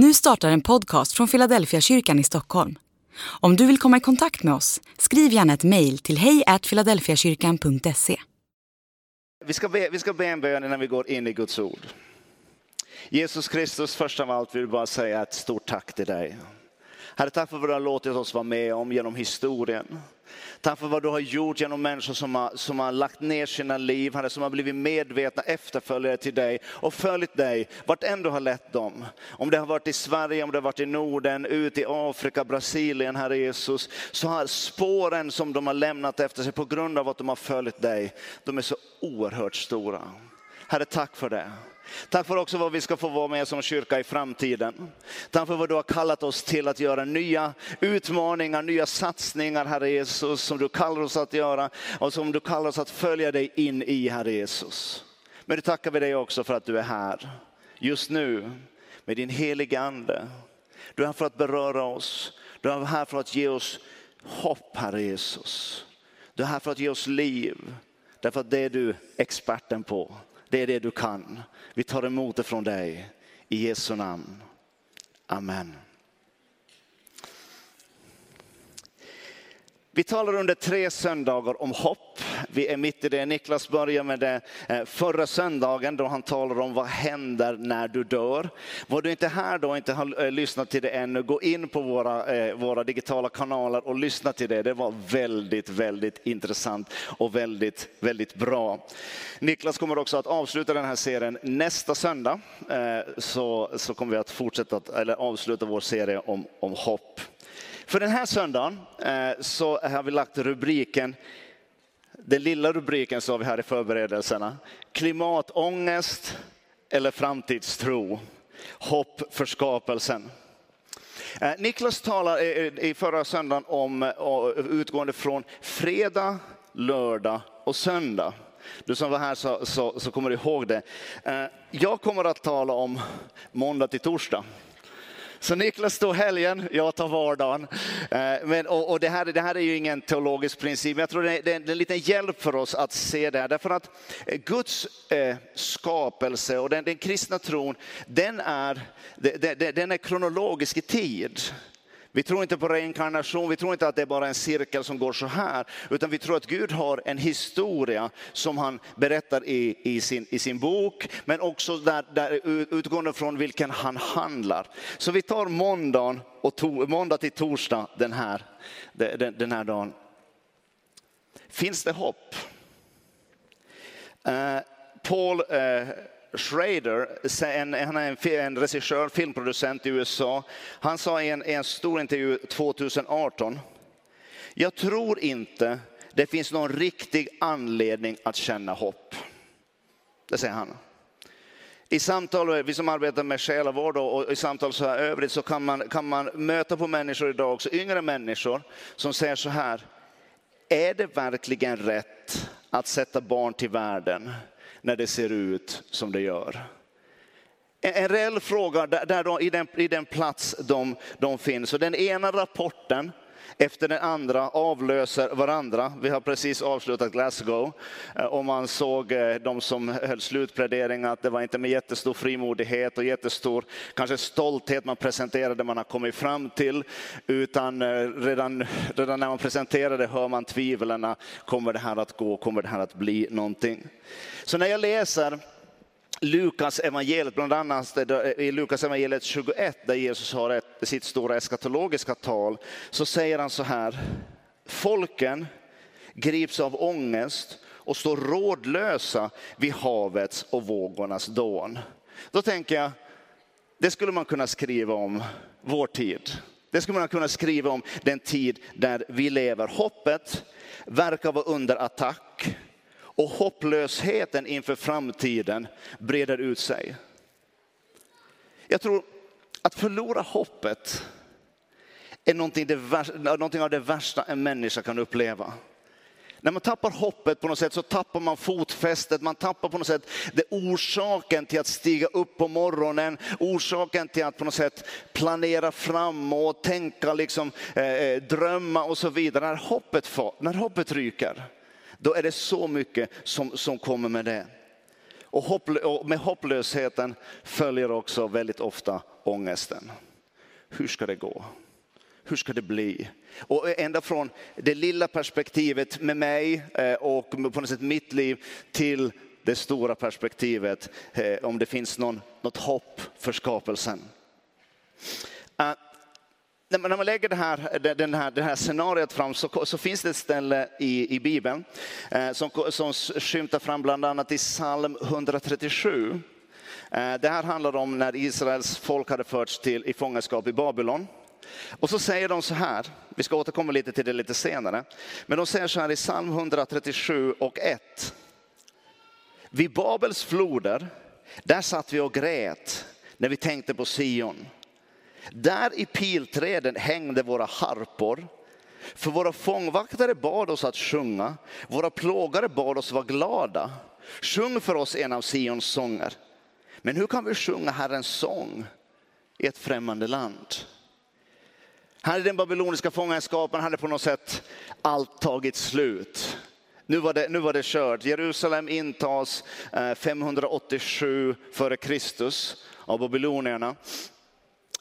Nu startar en podcast från Philadelphia kyrkan i Stockholm. Om du vill komma i kontakt med oss, skriv gärna ett mejl till hejfiladelfiakyrkan.se. Vi ska, be, vi ska be en bön innan vi går in i Guds ord. Jesus Kristus, först av allt vill vi bara säga ett stort tack till dig. Herre, tack för vad du har låtit oss vara med om genom historien. Tack för vad du har gjort genom människor som har, som har lagt ner sina liv, Herre, som har blivit medvetna efterföljare till dig och följt dig vart än du har lett dem. Om det har varit i Sverige, om det har varit i Norden, ut i Afrika, Brasilien, Herre Jesus, så har spåren som de har lämnat efter sig på grund av att de har följt dig, de är så oerhört stora. Herre, tack för det. Tack för också vad vi ska få vara med som kyrka i framtiden. Tack för vad du har kallat oss till att göra nya utmaningar, nya satsningar, Herre Jesus, som du kallar oss att göra och som du kallar oss att följa dig in i, Herre Jesus. Men du tackar vi dig också för att du är här, just nu, med din heliga Ande. Du är här för att beröra oss, du är här för att ge oss hopp, Herre Jesus. Du är här för att ge oss liv, därför att det är du experten på. Det är det du kan. Vi tar emot det från dig. I Jesu namn. Amen. Vi talar under tre söndagar om hopp. Vi är mitt i det. Niklas började med det eh, förra söndagen då han talade om vad händer när du dör. Var du inte här då och inte har eh, lyssnat till det ännu, gå in på våra, eh, våra digitala kanaler och lyssna till det. Det var väldigt, väldigt intressant och väldigt, väldigt bra. Niklas kommer också att avsluta den här serien nästa söndag. Så, så kommer vi att fortsätta, eller avsluta vår serie om, om hopp. För den här söndagen eh, så har vi lagt rubriken, den lilla rubriken som har vi här i förberedelserna, klimatångest eller framtidstro, hopp för skapelsen. Eh, Niklas talade i förra söndagen om, eh, utgående från fredag, lördag och söndag. Du som var här så, så, så kommer du ihåg det. Jag kommer att tala om måndag till torsdag. Så Niklas tog helgen, jag tar vardagen. Eh, men, och, och det, här, det här är ju ingen teologisk princip, men jag tror det är, det är en liten hjälp för oss att se det här. Därför att eh, Guds eh, skapelse och den, den kristna tron, den är, den, den är kronologisk i tid. Vi tror inte på reinkarnation, vi tror inte att det är bara en cirkel som går så här, utan vi tror att Gud har en historia som han berättar i, i, sin, i sin bok, men också där, där, utgående från vilken han handlar. Så vi tar måndagen och to, måndag till torsdag den här, den, den här dagen. Finns det hopp? Eh, Paul eh, Schrader, en, han är en, en regissör, filmproducent i USA. Han sa i en, en stor intervju 2018, jag tror inte det finns någon riktig anledning att känna hopp. Det säger han. I samtal, vi som arbetar med själavård och i samtal så här övrigt så kan man, kan man möta på människor idag också, yngre människor som säger så här, är det verkligen rätt att sätta barn till världen när det ser ut som det gör. En reell fråga där de, i, den, i den plats de, de finns. Och den ena rapporten efter den andra avlöser varandra. Vi har precis avslutat Glasgow eh, och man såg eh, de som höll slutplädering att det var inte med jättestor frimodighet och jättestor kanske stolthet man presenterade det man har kommit fram till, utan eh, redan, redan när man presenterade hör man tvivlen. Kommer det här att gå? Kommer det här att bli någonting? Så när jag läser Lukas evangeliet, bland annat eh, i Lukas evangeliet 21, där Jesus har ett, sitt stora eskatologiska tal, så säger han så här, folken grips av ångest och står rådlösa vid havets och vågornas dån. Då tänker jag, det skulle man kunna skriva om vår tid. Det skulle man kunna skriva om den tid där vi lever. Hoppet verkar vara under attack och hopplösheten inför framtiden breder ut sig. Jag tror att förlora hoppet är någonting, det, någonting av det värsta en människa kan uppleva. När man tappar hoppet på något sätt så tappar man fotfästet, man tappar på något sätt det orsaken till att stiga upp på morgonen, orsaken till att på något sätt planera framåt, tänka, liksom, eh, eh drömma och så vidare. När hoppet, när hoppet ryker, då är det så mycket som, som kommer med det. Och, hopplö och med hopplösheten följer också väldigt ofta ångesten. Hur ska det gå? Hur ska det bli? Och ända från det lilla perspektivet med mig eh, och på något sätt mitt liv till det stora perspektivet, eh, om det finns någon, något hopp för skapelsen. Eh, Uh, när man lägger det här, den här, det här scenariot fram så, så finns det ett ställe i, i Bibeln eh, som, som skymtar fram bland annat i psalm 137. Eh, det här handlar om när Israels folk hade förts till, i fångenskap i Babylon. Och så säger de så här, vi ska återkomma lite till det lite senare, men de säger så här i psalm 137 och 1. Vid Babels floder, där satt vi och grät när vi tänkte på Sion. Där i pilträden hängde våra harpor. För våra fångvaktare bad oss att sjunga, våra plågare bad oss vara glada. Sjung för oss en av Sions sånger. Men hur kan vi sjunga Herrens sång i ett främmande land? Här i den babyloniska fångenskapen hade på något sätt allt tagit slut. Nu var det, nu var det kört. Jerusalem intas eh, 587 före Kristus av babylonierna.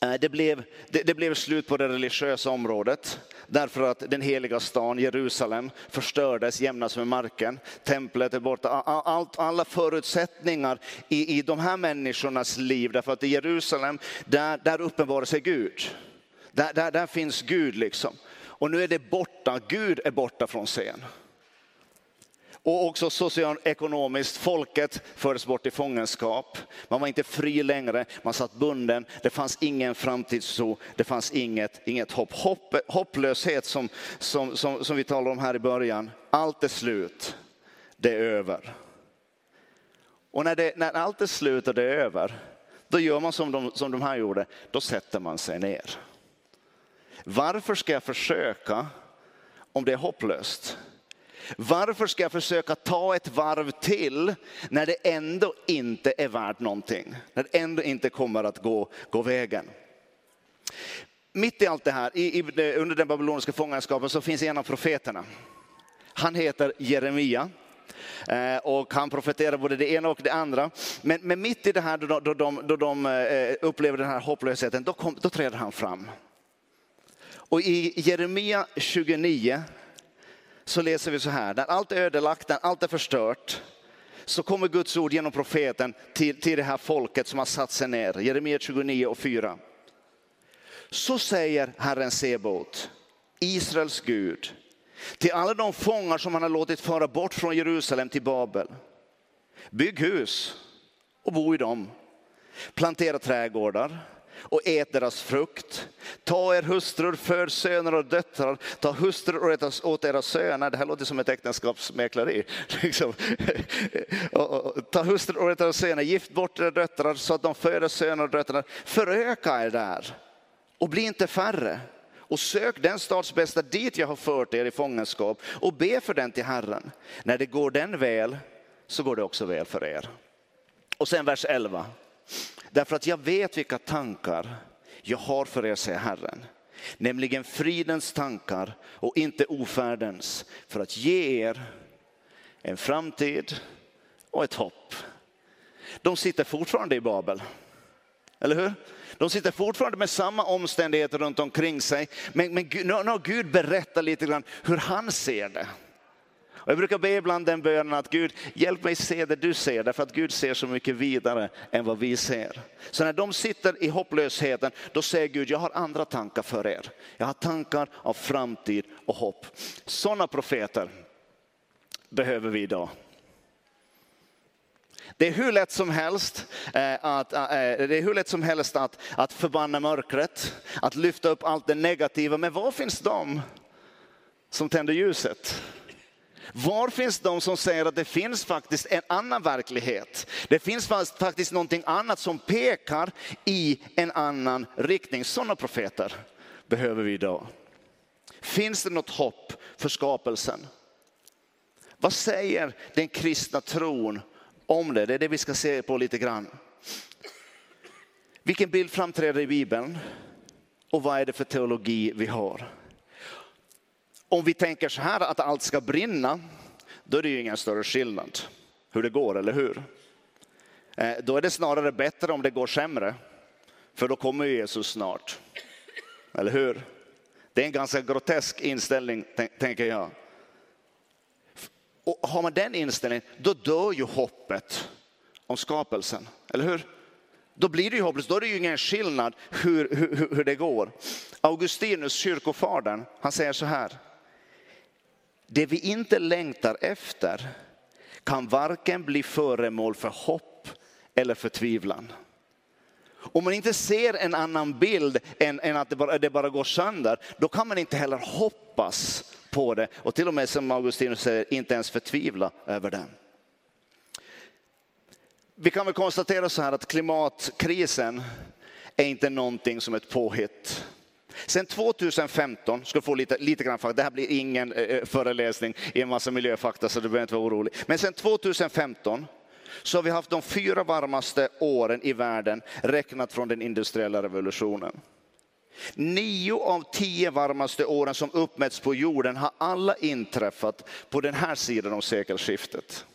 Eh, det blev, det, det, blev slut på det religiösa området därför att den heliga stan Jerusalem förstördes, jämnas med marken. Templet är borta. Allt, alla förutsättningar i, i de här människornas liv, därför att i Jerusalem, där, där uppenbarar sig Gud. Där, där, där finns Gud liksom. Och nu är det borta, Gud är borta från scen. Och också socioekonomiskt, folket fördes bort i fångenskap. Man var inte fri längre, man satt bunden. Det fanns ingen framtidstro, det fanns inget, inget hopp. hopp hopplöshet som, som, som, som vi talade om här i början. Allt är slut, det är över. Och när, det, när allt är slut och det är över, då gör man som de, som de här gjorde, då sätter man sig ner. Varför ska jag försöka om det är hopplöst? Varför ska jag försöka ta ett varv till när det ändå inte är värt någonting? När det ändå inte kommer att gå, gå vägen. Mitt i allt det här, i, i, under den babyloniska fångenskapen, så finns en av profeterna. Han heter Jeremia. Eh, och han profeterar både det ena och det andra. Men, men mitt i det här, då, då, de, då de eh, upplever den här hopplösheten, då, kom, då träder han fram. Och i Jeremia 29 så läser vi så här, när allt är ödelagt, när allt är förstört, så kommer Guds ord genom profeten till, till det här folket som har satt sig ner. Jeremia 29 och 4. Så säger Herren Sebot, Israels Gud, till alla de fångar som han har låtit föra bort från Jerusalem till Babel. Bygg hus och bo i dem. Plantera trädgårdar och ät deras frukt. Ta er hustrur, föd söner och döttrar. Ta hustrur åt era söner. Det här låter som ett äktenskapsmäkleri. Liksom. Ta hustrur åt era söner, gift bort era döttrar så att de föder söner och döttrar. Föröka er där och bli inte färre. Och sök den stads bästa dit jag har fört er i fångenskap och be för den till Herren. När det går den väl så går det också väl för er. Och sen vers 11. Därför att jag vet vilka tankar jag har för er, säger Herren. Nämligen fridens tankar och inte ofärdens, för att ge er en framtid och ett hopp. De sitter fortfarande i Babel, eller hur? De sitter fortfarande med samma omständigheter runt omkring sig, men, men nu har Gud berättat lite grann hur han ser det. Och jag brukar be ibland den bönen att Gud, hjälp mig se det du ser, därför att Gud ser så mycket vidare än vad vi ser. Så när de sitter i hopplösheten, då säger Gud, jag har andra tankar för er. Jag har tankar av framtid och hopp. Sådana profeter behöver vi idag. Det är hur lätt som helst, eh, att, eh, eh, det är hur lätt som helst att, att förbanna mörkret, att lyfta upp allt det negativa. Men var finns de som tänder ljuset? Var finns de som säger att det finns faktiskt en annan verklighet? Det finns faktiskt någonting annat som pekar i en annan riktning. Sådana profeter behöver vi idag. Finns det något hopp för skapelsen? Vad säger den kristna tron om det? Det är det vi ska se på lite grann. Vilken bild framträder i Bibeln? Och vad är det för teologi vi har? Om vi tänker så här att allt ska brinna, då är det ju ingen större skillnad hur det går, eller hur? Eh, då är det snarare bättre om det går sämre. För då kommer Jesus snart. Eller hur? Det är en ganska grotesk inställning, tänker jag. Och har man den inställningen, då dör ju hoppet om skapelsen. Eller hur? Då blir det ju hopplöst, då är det ju ingen skillnad hur, hur, hur det går. Augustinus, kyrkofadern, han säger så här. Det vi inte längtar efter kan varken bli föremål för hopp eller förtvivlan. Om man inte ser en annan bild än, än att det bara, det bara går sönder, då kan man inte heller hoppas på det. Och till och med som Augustinus säger, inte ens förtvivla över det. Vi kan väl konstatera så här att klimatkrisen är inte någonting som ett påhitt. Sen 2015, ska få lite, lite grann fakta, det här blir ingen eh, eh, föreläsning i en massa miljöfakta så du behöver inte vara orolig. Men sen 2015 så har vi haft de fyra varmaste åren i världen räknat från den industriella revolutionen. Nio av tio varmaste åren som uppmätts på jorden har alla inträffat på den här sidan om sekelskiftet.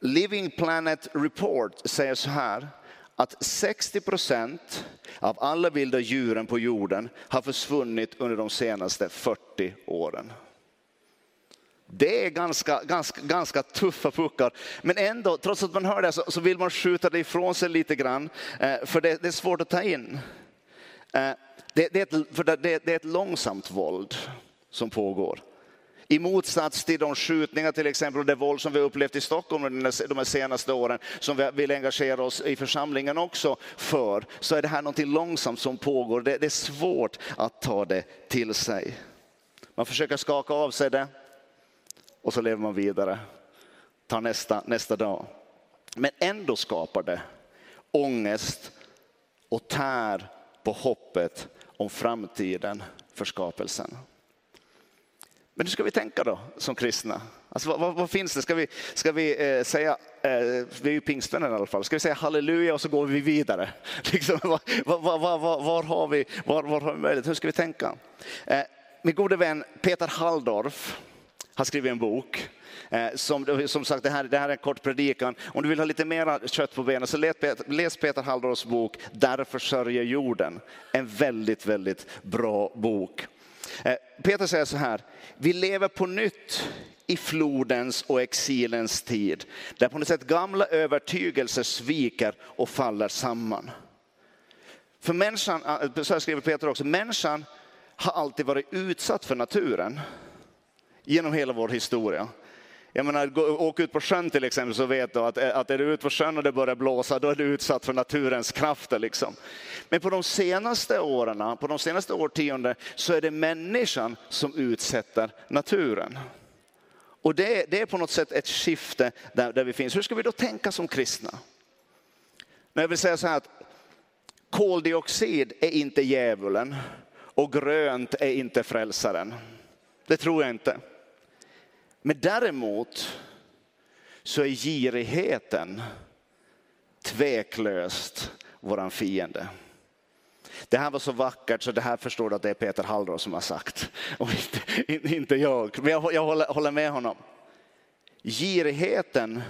Living Planet Report säger så här att 60 procent av alla vilda djuren på jorden har försvunnit under de senaste 40 åren. Det är ganska, ganska, ganska tuffa puckar. Men ändå, trots att man hör det så, så vill man skjuta det ifrån sig lite grann. Eh, för det, det, är svårt att ta in. Eh, det, det, är ett, för det, det är ett långsamt våld som pågår. I motsats till de skjutningar till exempel och det våld som vi upplevt i Stockholm de senaste åren, som vi vill engagera oss i församlingen också för, så är det här någonting långsamt som pågår. Det, det är svårt att ta det till sig. Man försöker skaka av sig det och så lever man vidare, tar nästa, nästa dag. Men ändå skapar det ångest och tär på hoppet om framtiden för skapelsen. Men hur ska vi tänka då som kristna? Alltså, vad, vad, vad finns det? Ska vi, ska vi eh, säga, eh, vi är ju pingstvänner i alla fall, ska vi säga halleluja och så går vi vidare? Liksom, var, var, var, var, har vi, var, var har vi möjlighet? Hur ska vi tänka? Eh, min gode vän Peter Halldorf har skrivit en bok. Eh, som, som sagt, det här, det här är en kort predikan. Om du vill ha lite mer kött på benen så läs, läs Peter Halldorfs bok Därför sörjer jorden. En väldigt, väldigt bra bok. Eh, Peter säger så här, vi lever på nytt i flodens och exilens tid, där på något sätt gamla övertygelser sviker och faller samman. För människan, eh, så här skriver Peter också, människan har alltid varit utsatt för naturen genom hela vår historia. Jag menar, åk ut på sjön till exempel så vet du att, eh, att är du ute på sjön och det börjar blåsa, då är du utsatt för naturens krafter. Liksom. Men på de senaste åren, på de senaste årtiondena, så är det människan som utsätter naturen. Och det, det är på något sätt ett skifte där, där vi finns. Hur ska vi då tänka som kristna? Men jag vill säga så här att koldioxid är inte djävulen och grönt är inte frälsaren. Det tror jag inte. Men däremot så är girigheten tveklöst våran fiende. Det här var så vackert så det här förstår du att det är Peter Halldorf som har sagt. Och inte, inte jag, men jag, jag håller, håller med honom. Girigheten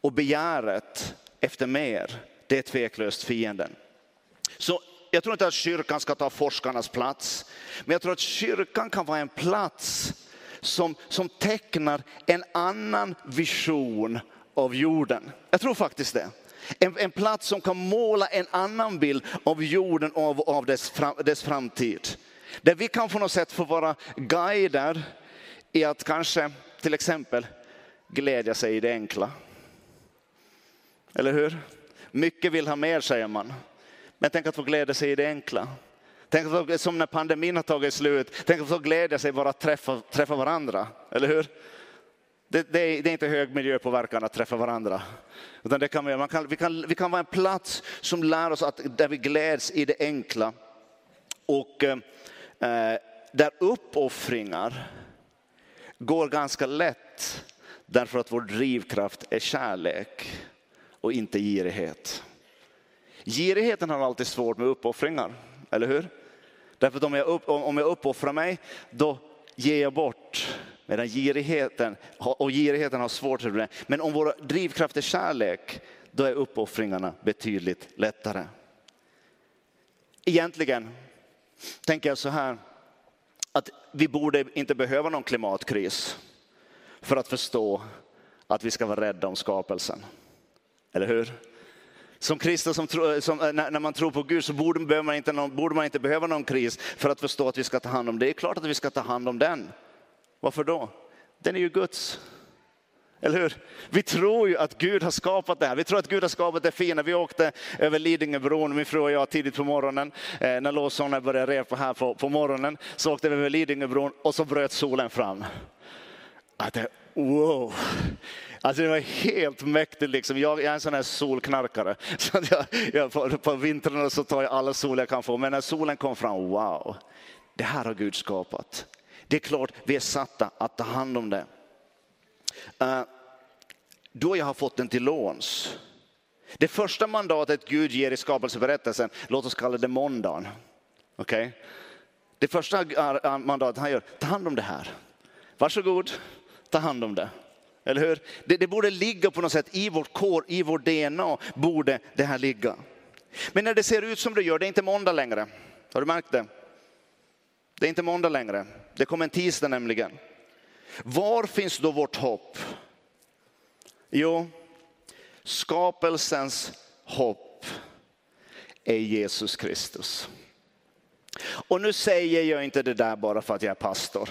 och begäret efter mer, det är tveklöst fienden. Så jag tror inte att kyrkan ska ta forskarnas plats, men jag tror att kyrkan kan vara en plats som, som tecknar en annan vision av jorden. Jag tror faktiskt det. En, en plats som kan måla en annan bild av jorden och av, av dess, fram, dess framtid. Där vi kan på något sätt få vara guider i att kanske till exempel glädja sig i det enkla. Eller hur? Mycket vill ha mer säger man. Men tänk att få glädja sig i det enkla. Tänk så, som när pandemin har tagit slut, tänk att få glädja sig bara att träffa, träffa varandra, eller hur? Det, det, är, det, är, inte hög miljöpåverkan att träffa varandra. Utan det kan vi, man kan, vi, kan, vi kan vara en plats som lär oss att där vi gläds i det enkla. Och eh, eh, där uppoffringar går ganska lätt därför att vår drivkraft är kärlek och inte girighet. Girigheten har alltid svårt med uppoffringar, eller hur? Därför att om jag, upp, om jag uppoffrar mig, då ger jag bort Medan girigheten, och girigheten har svårt för det. Men om vår drivkraft är kärlek, då är uppoffringarna betydligt lättare. Egentligen tänker jag så här, att vi borde inte behöva någon klimatkris för att förstå att vi ska vara rädda om skapelsen. Eller hur? Som kristen, som, som eh, när, när, man tror på Gud så borde man, inte någon, borde man inte behöva någon kris för att förstå att vi ska ta hand om det. Det är klart att vi ska ta hand om den. Varför då? Den är ju Guds. Eller hur? Vi tror ju att Gud har skapat det här. Vi tror att Gud har skapat det fina. Vi åkte över Lidingöbron, min fru och jag, tidigt på morgonen. Eh, när lovsångarna började repa här på, på morgonen så åkte vi över Lidingöbron och så bröt solen fram. Att det, wow! Alltså det var helt mäktigt. Liksom. Jag, jag är en sån här solknarkare. Så jag, jag, på, på vintrarna så tar jag alla sol jag kan få. Men när solen kom fram, wow! Det här har Gud skapat. Det är klart vi är satta att ta hand om det. Eh, uh, då jag har fått den till låns. Det första mandatet Gud ger i skapelseberättelsen, låt oss kalla det måndagen. Okay? Det första mandatet han gör, ta hand om det här. Varsågod, ta hand om det. Eller hur? Det, det borde ligga på något sätt i vårt kår, i vårt DNA, borde det här ligga. Men när det ser ut som det gör, det är inte måndag längre. Har du märkt det? Det är inte måndag längre. Det kommer en tisdag nämligen. Var finns då vårt hopp? Jo, skapelsens hopp är Jesus Kristus. Och nu säger jag inte det där bara för att jag är pastor.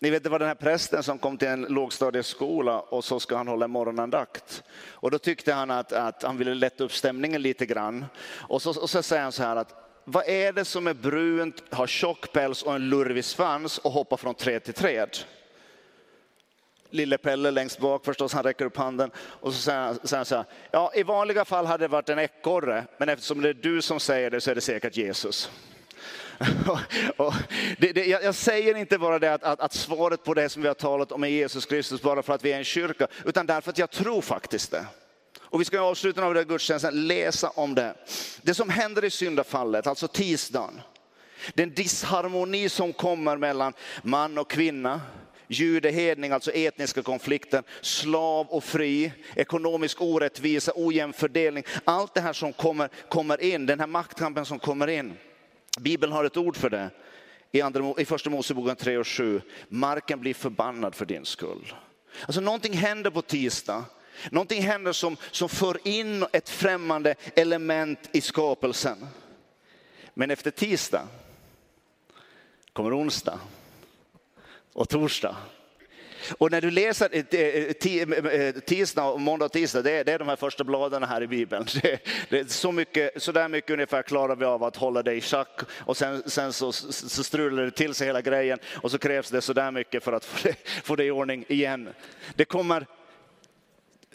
Ni vet det var den här prästen som kom till en lågstadieskola och så ska han hålla en morgonandakt. Och då tyckte han att, att han ville lätta upp stämningen lite grann. Och så, och så säger han så här att vad är det som är brunt, har tjock päls och en lurvig svans och hoppar från träd till träd? Lille Pelle längst bak förstås, han räcker upp handen och så säger han, säger han så här, ja i vanliga fall hade det varit en ekorre, men eftersom det är du som säger det så är det säkert Jesus. och det, det, jag, säger inte bara det att, att, att, svaret på det som vi har talat om är Jesus Kristus bara för att vi är en kyrka, utan därför att jag tror faktiskt det. Och vi ska i avslutningen av den här gudstjänsten läsa om det. Det som händer i syndafallet, alltså tisdagen. Den disharmoni som kommer mellan man och kvinna, judehedning, alltså etniska konflikten, slav och fri, ekonomisk orättvisa, ojämn fördelning. Allt det här som kommer, kommer in, den här maktkampen som kommer in. Bibeln har ett ord för det. I, andra, i första Moseboken 3 och 7. Marken blir förbannad för din skull. Alltså någonting händer på tisdag. Någonting händer som, som för in ett främmande element i skapelsen. Men efter tisdag kommer onsdag och torsdag och när du läser eh, eh, eh, tisdag, måndag och tisdag, det är, det är de här första bladen här i Bibeln. Det, det är så, mycket, så där mycket ungefär klarar vi av att hålla dig i schack och sen, sen så, så strular det till sig hela grejen och så krävs det så där mycket för att få det, få det i ordning igen. Det kommer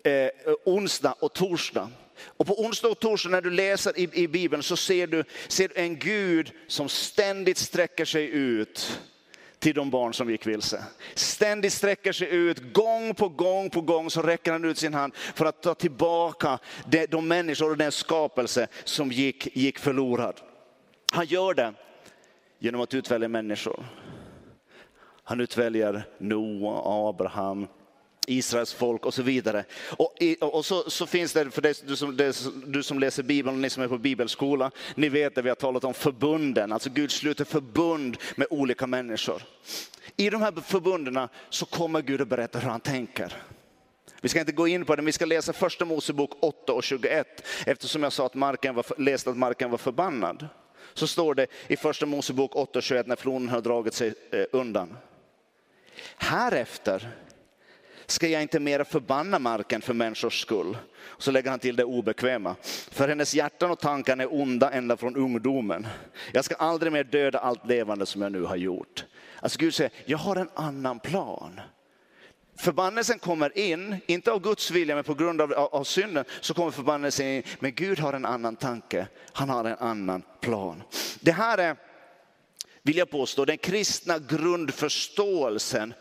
eh, onsdag och torsdag. Och på onsdag och torsdag när du läser i, i Bibeln så ser du, ser du en Gud som ständigt sträcker sig ut till de barn som gick vilse. Ständigt sträcker sig ut, gång på gång på gång så räcker han ut sin hand för att ta tillbaka de människor och den skapelse som gick, gick förlorad. Han gör det genom att utvälja människor. Han utväljer Noa, Abraham, Israels folk och så vidare. Och, och så, så, finns det, för det, du, som, det, du som läser Bibeln och ni som är på bibelskola, ni vet det vi har talat om förbunden, alltså Gud sluter förbund med olika människor. I de här förbunden så kommer Gud att berätta hur han tänker. Vi ska inte gå in på det, men vi ska läsa första Mosebok 8 och 21. Eftersom jag sa att marken var, läste att marken var förbannad. Så står det i första Mosebok 8 och 21 när floden har dragit sig eh, undan. Härefter ska jag inte mer förbanna marken för människors skull. så lägger han till det obekväma. För hennes hjärtan och tankar är onda ända från ungdomen. Jag ska aldrig mer döda allt levande som jag nu har gjort. Alltså Gud säger, jag har en annan plan. Förbannelsen kommer in, inte av Guds vilja men på grund av, av synden så kommer förbannelsen in. Men Gud har en annan tanke, han har en annan plan. Det här är, vill jag påstå, den kristna grundförståelsen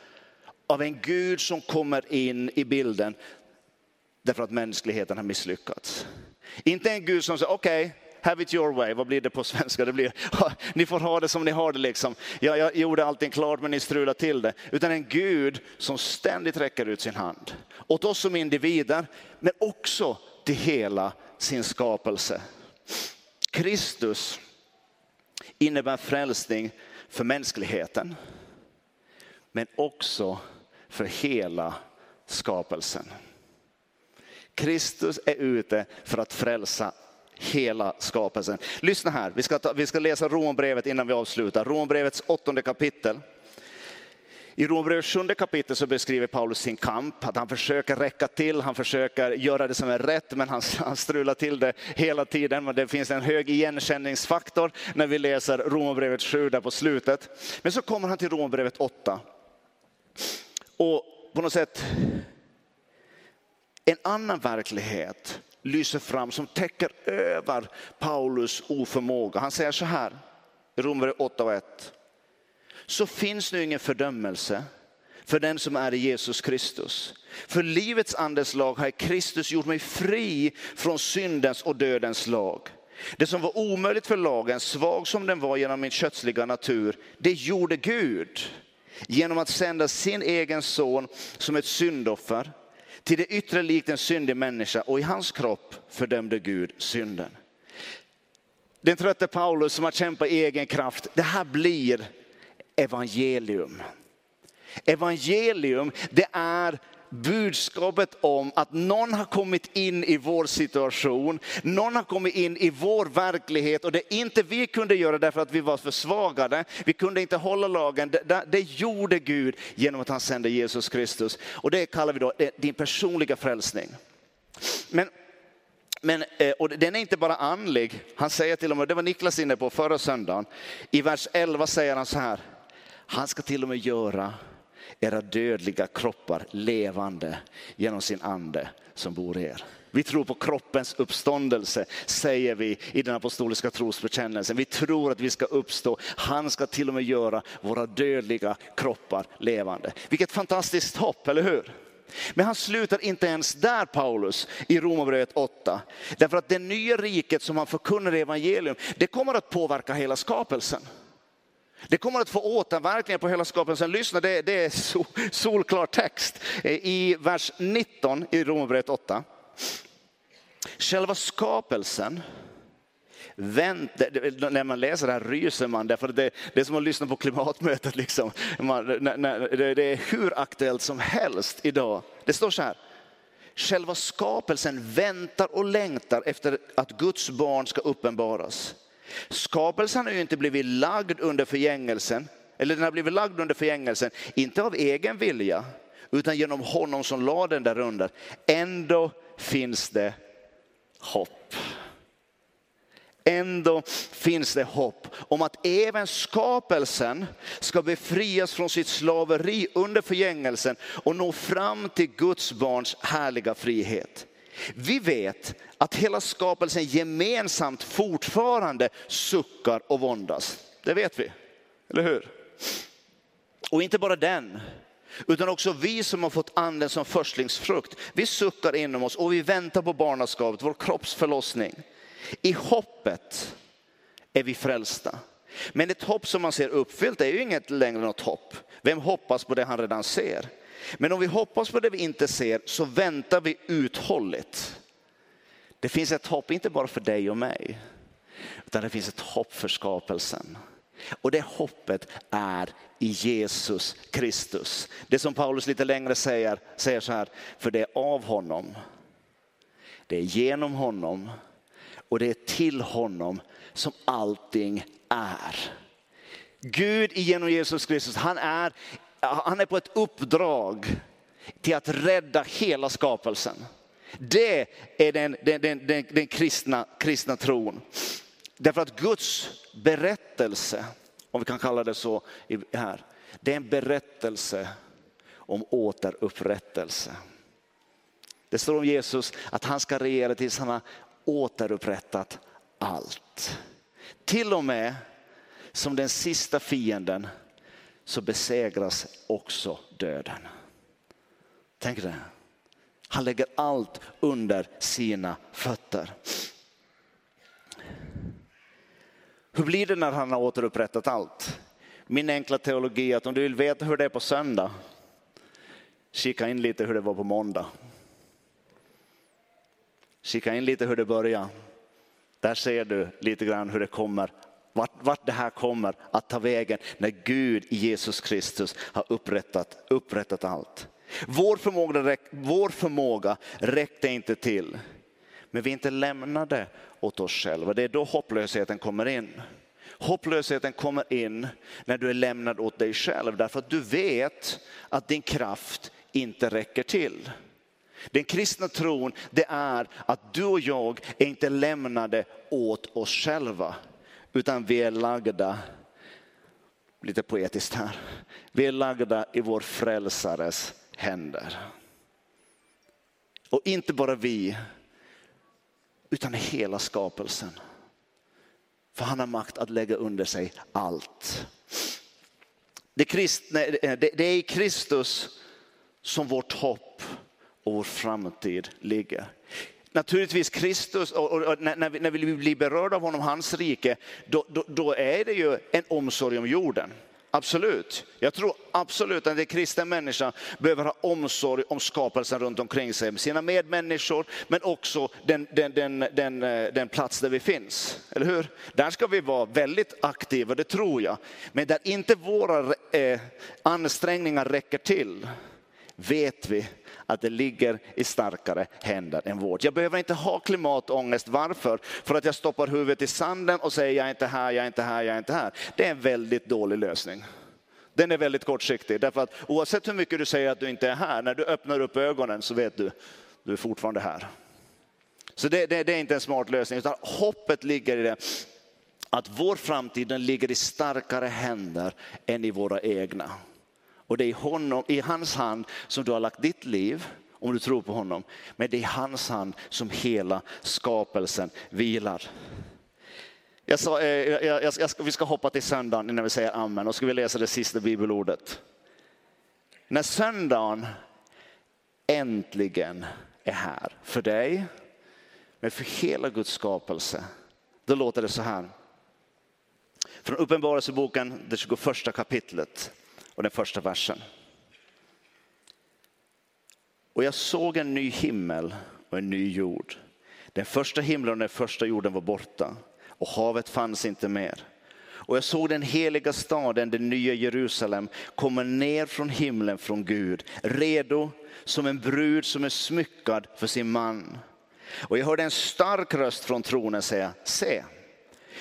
av en Gud som kommer in i bilden därför att mänskligheten har misslyckats. Inte en Gud som säger, okej, okay, have it your way. Vad blir det på svenska? Det blir, ni får ha det som ni har det liksom. Jag, jag gjorde allting klart men ni strulade till det. Utan en Gud som ständigt räcker ut sin hand. Åt oss som individer, men också till hela sin skapelse. Kristus innebär frälsning för mänskligheten, men också för hela skapelsen. Kristus är ute för att frälsa hela skapelsen. Lyssna här, vi ska, ta, vi ska läsa Rombrevet innan vi avslutar. Rombrevets åttonde kapitel. I Rombrevets sjunde kapitel så beskriver Paulus sin kamp, att han försöker räcka till, han försöker göra det som är rätt, men han, han strular till det hela tiden. Men det finns en hög igenkänningsfaktor när vi läser Rombrevet 7 där på slutet. Men så kommer han till Rombrevet 8. Och på något sätt, en annan verklighet lyser fram som täcker över Paulus oförmåga. Han säger så här, i Romarbrevet 8 och 1 så finns nu ingen fördömelse för den som är i Jesus Kristus. För livets andes lag har Kristus gjort mig fri från syndens och dödens lag. Det som var omöjligt för lagen, svag som den var genom min kötsliga natur, det gjorde Gud genom att sända sin egen son som ett syndoffer till det yttre likt en syndig människa och i hans kropp fördömde Gud synden. Den trötte Paulus som har kämpat i egen kraft, det här blir evangelium. Evangelium, det är budskapet om att någon har kommit in i vår situation, någon har kommit in i vår verklighet. Och det inte vi kunde göra därför att vi var försvagade, vi kunde inte hålla lagen, det, det gjorde Gud genom att han sände Jesus Kristus. Och det kallar vi då din personliga frälsning. Men men, eh, och den är inte bara andlig, han säger till och med, det var Niklas inne på förra söndagen, i vers 11 säger han så här, han ska till och med göra era dödliga kroppar levande genom sin ande som bor i er. Vi tror på kroppens uppståndelse, säger vi i den apostoliska trosbekännelsen. Vi tror att vi ska uppstå. Han ska till och med göra våra dödliga kroppar levande. Vilket fantastiskt hopp, eller hur? Men han slutar inte ens där Paulus i Romarbrevet 8. Därför att det nya riket som han förkunnar i evangelium, det kommer att påverka hela skapelsen. Det kommer att få återverkningar på hela skapelsen. Lyssna, det, det är sol, solklar text. Eh, I vers 19 i Romarbrevet 8. Själva skapelsen, vänt, när man läser det här ryser man, därför det, det är som att lyssna på klimatmötet. Liksom. Man, det är hur aktuellt som helst idag. Det står så här, själva skapelsen väntar och längtar efter att Guds barn ska uppenbaras. Skapelsen har ju inte blivit lagd under förgängelsen, eller den har blivit lagd under förgängelsen, inte av egen vilja, utan genom honom som lade den där under. Ändå finns det hopp. Ändå finns det hopp om att även skapelsen ska befrias från sitt slaveri under förgängelsen och nå fram till Guds barns härliga frihet. Vi vet att hela skapelsen gemensamt fortfarande suckar och våndas. Det vet vi, eller hur? Och inte bara den, utan också vi som har fått anden som förstlingsfrukt. Vi suckar inom oss och vi väntar på barnaskapet, vår kroppsförlossning. I hoppet är vi frälsta. Men ett hopp som man ser uppfyllt är ju inget längre något hopp. Vem hoppas på det han redan ser? Men om vi hoppas på det vi inte ser så väntar vi uthålligt. Det finns ett hopp, inte bara för dig och mig, utan det finns ett hopp för skapelsen. Och det hoppet är i Jesus Kristus. Det som Paulus lite längre säger, säger så här, för det är av honom, det är genom honom och det är till honom som allting är. Gud genom Jesus Kristus, han är han är på ett uppdrag till att rädda hela skapelsen. Det är den, den, den, den, den kristna, kristna tron. Därför att Guds berättelse, om vi kan kalla det så här, det är en berättelse om återupprättelse. Det står om Jesus att han ska regera tills han har återupprättat allt. Till och med som den sista fienden så besegras också döden. Tänk det. Han lägger allt under sina fötter. Hur blir det när han har återupprättat allt? Min enkla teologi är att om du vill veta hur det är på söndag, kika in lite hur det var på måndag. Kika in lite hur det börjar. Där ser du lite grann hur det kommer, vart, vart det här kommer att ta vägen när Gud i Jesus Kristus har upprättat, upprättat allt. Vår förmåga, vår förmåga räckte inte till, men vi är inte lämnade åt oss själva. Det är då hopplösheten kommer in. Hopplösheten kommer in när du är lämnad åt dig själv därför att du vet att din kraft inte räcker till. Den kristna tron det är att du och jag är inte lämnade åt oss själva utan vi är lagda, lite poetiskt här, vi är lagda i vår frälsares händer. Och inte bara vi, utan hela skapelsen. För han har makt att lägga under sig allt. Det, kristna, det är i Kristus som vårt hopp och vår framtid ligger. Naturligtvis Kristus, och, och, och när, vi, när vi blir berörda av honom, hans rike, då, då, då är det ju en omsorg om jorden. Absolut. Jag tror absolut att en kristen människa behöver ha omsorg om skapelsen runt omkring sig, sina medmänniskor, men också den, den, den, den, eh, den plats där vi finns. Eller hur? Där ska vi vara väldigt aktiva, det tror jag. Men där inte våra eh, ansträngningar räcker till, vet vi att det ligger i starkare händer än vårt. Jag behöver inte ha klimatångest. Varför? För att jag stoppar huvudet i sanden och säger jag är inte här, jag är inte här, jag är inte här. Det är en väldigt dålig lösning. Den är väldigt kortsiktig. Därför att oavsett hur mycket du säger att du inte är här, när du öppnar upp ögonen så vet du, du är fortfarande här. Så det, det, det är inte en smart lösning, utan hoppet ligger i det att vår framtid ligger i starkare händer än i våra egna. Och det är honom, i hans hand som du har lagt ditt liv, om du tror på honom. Men det är i hans hand som hela skapelsen vilar. Jag sa, eh, jag, jag, jag, vi ska hoppa till söndagen innan vi säger amen och ska vi läsa det sista bibelordet. När söndagen äntligen är här för dig, men för hela Guds skapelse, då låter det så här. Från Uppenbarelseboken, det 21 kapitlet och den första versen. Och jag såg en ny himmel och en ny jord. Den första himlen och den första jorden var borta och havet fanns inte mer. Och jag såg den heliga staden, den nya Jerusalem, komma ner från himlen från Gud, redo som en brud som är smyckad för sin man. Och jag hörde en stark röst från tronen säga, se,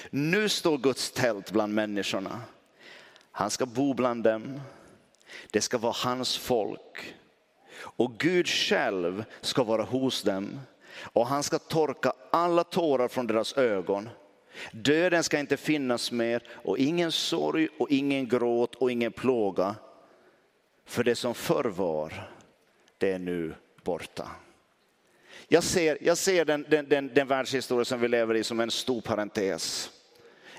nu står Guds tält bland människorna han ska bo bland dem. Det ska vara hans folk. Och Gud själv ska vara hos dem. Och han ska torka alla tårar från deras ögon. Döden ska inte finnas mer och ingen sorg och ingen gråt och ingen plåga. För det som förr var, det är nu borta. Jag ser, jag ser den, den, den, den världshistoria som vi lever i som en stor parentes.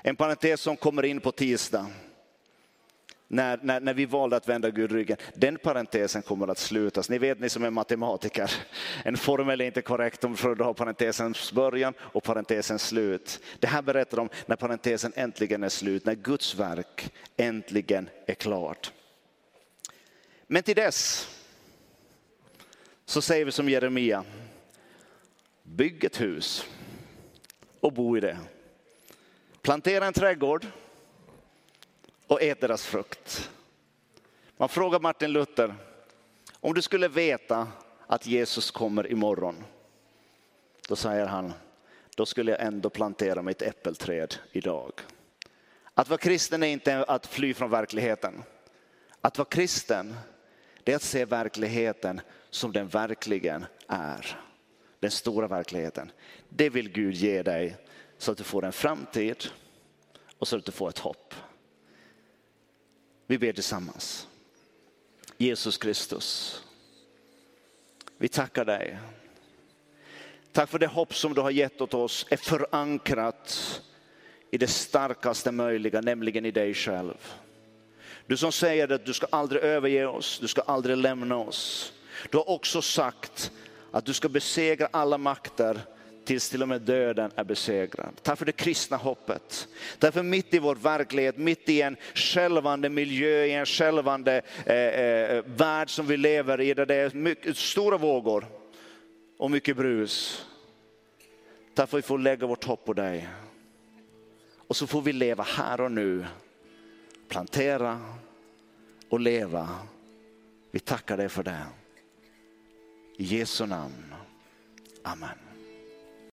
En parentes som kommer in på tisdag när, när, när vi valde att vända Gud ryggen, den parentesen kommer att slutas. Ni vet ni som är matematiker, en formel är inte korrekt om du har parentesens början och parentesens slut. Det här berättar om när parentesen äntligen är slut, när Guds verk äntligen är klart. Men till dess så säger vi som Jeremia, bygg ett hus och bo i det. Plantera en trädgård och ät deras frukt. Man frågar Martin Luther, om du skulle veta att Jesus kommer imorgon, då säger han, då skulle jag ändå plantera mitt äppelträd idag. Att vara kristen är inte att fly från verkligheten. Att vara kristen, det är att se verkligheten som den verkligen är. Den stora verkligheten. Det vill Gud ge dig så att du får en framtid och så att du får ett hopp. Vi ber tillsammans. Jesus Kristus, vi tackar dig. Tack för det hopp som du har gett åt oss är förankrat i det starkaste möjliga, nämligen i dig själv. Du som säger att du ska aldrig överge oss, du ska aldrig lämna oss. Du har också sagt att du ska besegra alla makter tills till och med döden är besegrad. Tack för det kristna hoppet. Därför mitt i vår verklighet, mitt i en skälvande miljö, i en skälvande eh, eh, värld som vi lever i, där det är mycket, stora vågor och mycket brus. Tack för att vi får lägga vårt hopp på dig. Och så får vi leva här och nu, plantera och leva. Vi tackar dig för det. I Jesu namn. Amen.